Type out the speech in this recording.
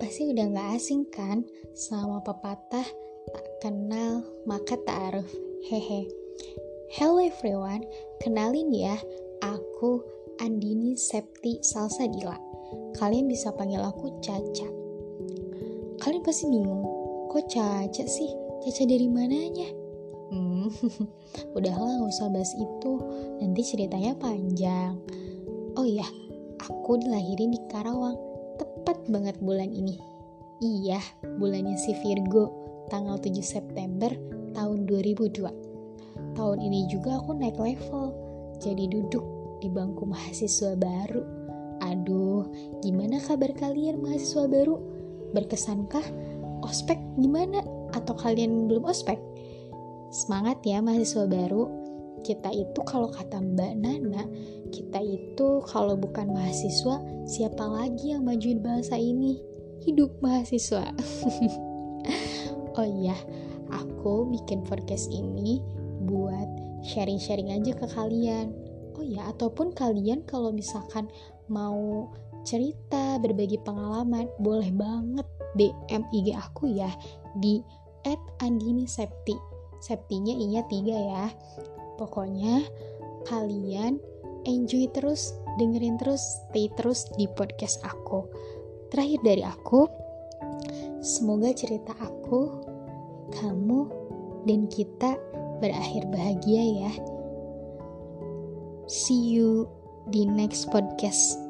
pasti udah gak asing kan sama pepatah tak kenal maka ta'aruf. Hehe. Hello everyone, kenalin ya, aku Andini Septi Salsadila. Kalian bisa panggil aku Caca. Kalian pasti bingung, kok Caca sih? Caca dari mananya? Hmm, udahlah gak usah bahas itu, nanti ceritanya panjang. Oh iya, aku dilahirin di Karawang, tepat banget bulan ini. Iya, bulannya si Virgo, tanggal 7 September tahun 2002. Tahun ini juga aku naik level, jadi duduk di bangku mahasiswa baru. Aduh, gimana kabar kalian mahasiswa baru? Berkesankah? Ospek gimana? Atau kalian belum ospek? Semangat ya mahasiswa baru. Kita itu kalau kata Mbak Nana, kita itu kalau bukan mahasiswa, siapa lagi yang majuin bahasa ini? Hidup mahasiswa. oh iya, aku bikin podcast ini buat sharing-sharing aja ke kalian. Oh ya, ataupun kalian kalau misalkan mau cerita, berbagi pengalaman, boleh banget DM IG aku ya di @andini_septi. Septinya i-nya tiga ya. Pokoknya kalian enjoy terus, dengerin terus, stay terus di podcast aku. Terakhir dari aku, semoga cerita aku, kamu, dan kita berakhir bahagia ya. See you di next podcast.